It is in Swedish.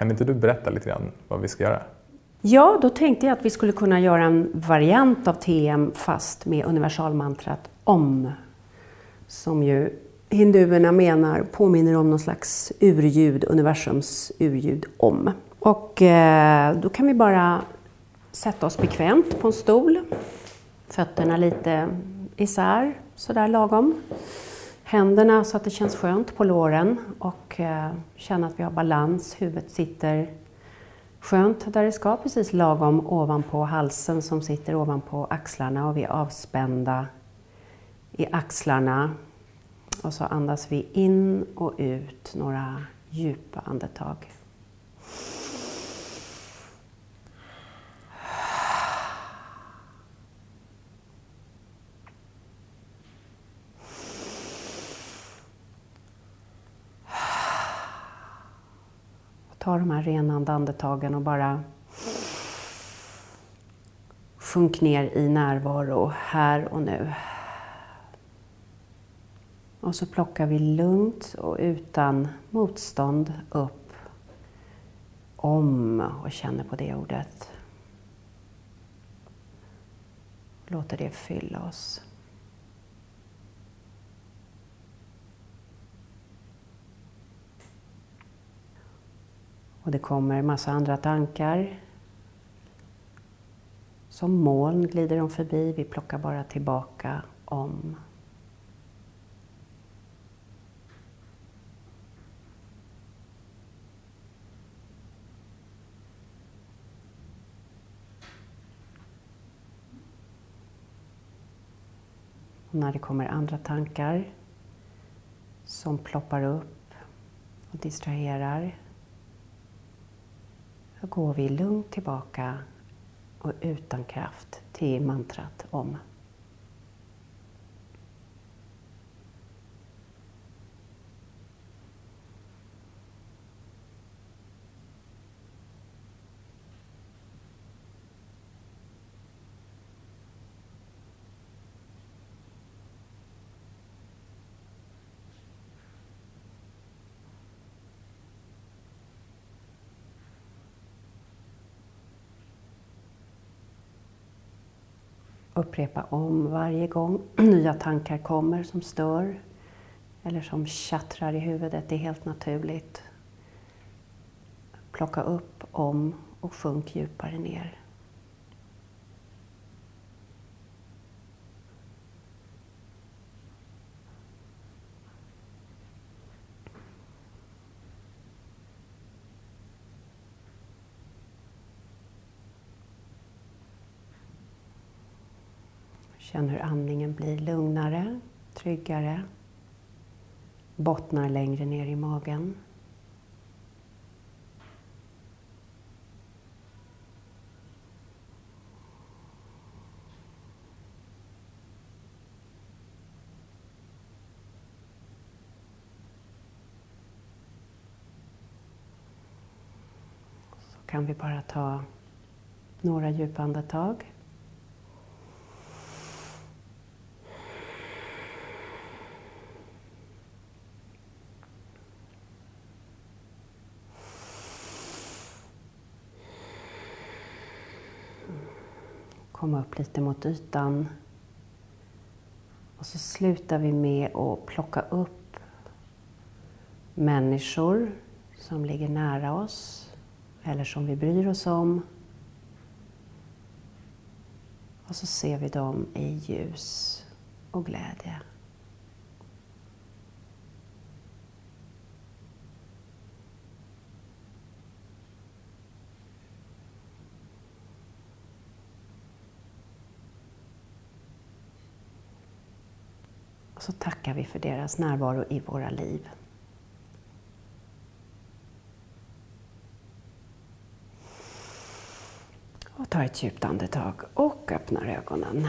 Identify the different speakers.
Speaker 1: Kan inte du berätta lite grann vad vi ska göra?
Speaker 2: Ja, då tänkte jag att vi skulle kunna göra en variant av TM fast med universalmantrat OM. Som ju hinduerna menar påminner om någon slags urljud, universums urljud OM. Och eh, då kan vi bara sätta oss bekvämt på en stol. Fötterna lite isär, sådär lagom. Händerna så att det känns skönt på låren och eh, känna att vi har balans. Huvudet sitter skönt där det ska, precis lagom ovanpå halsen som sitter ovanpå axlarna och vi är avspända i axlarna. Och så andas vi in och ut några djupa andetag. Ta de här renande andetagen och bara sjunk ner i närvaro här och nu. Och så plockar vi lugnt och utan motstånd upp om och känner på det ordet. Låter det fylla oss. Och det kommer massa andra tankar. Som moln glider de förbi, vi plockar bara tillbaka om. Och när det kommer andra tankar som ploppar upp och distraherar så går vi lugnt tillbaka och utan kraft till mantrat om. Upprepa om varje gång nya tankar kommer som stör eller som tjattrar i huvudet. Det är helt naturligt. Plocka upp om och sjunk djupare ner. Känn hur andningen blir lugnare, tryggare, bottnar längre ner i magen. Så kan vi bara ta några djupa andetag. Komma upp lite mot ytan. Och så slutar vi med att plocka upp människor som ligger nära oss eller som vi bryr oss om. Och så ser vi dem i ljus och glädje. Och så tackar vi för deras närvaro i våra liv. Och tar ett djupt andetag och öppnar ögonen.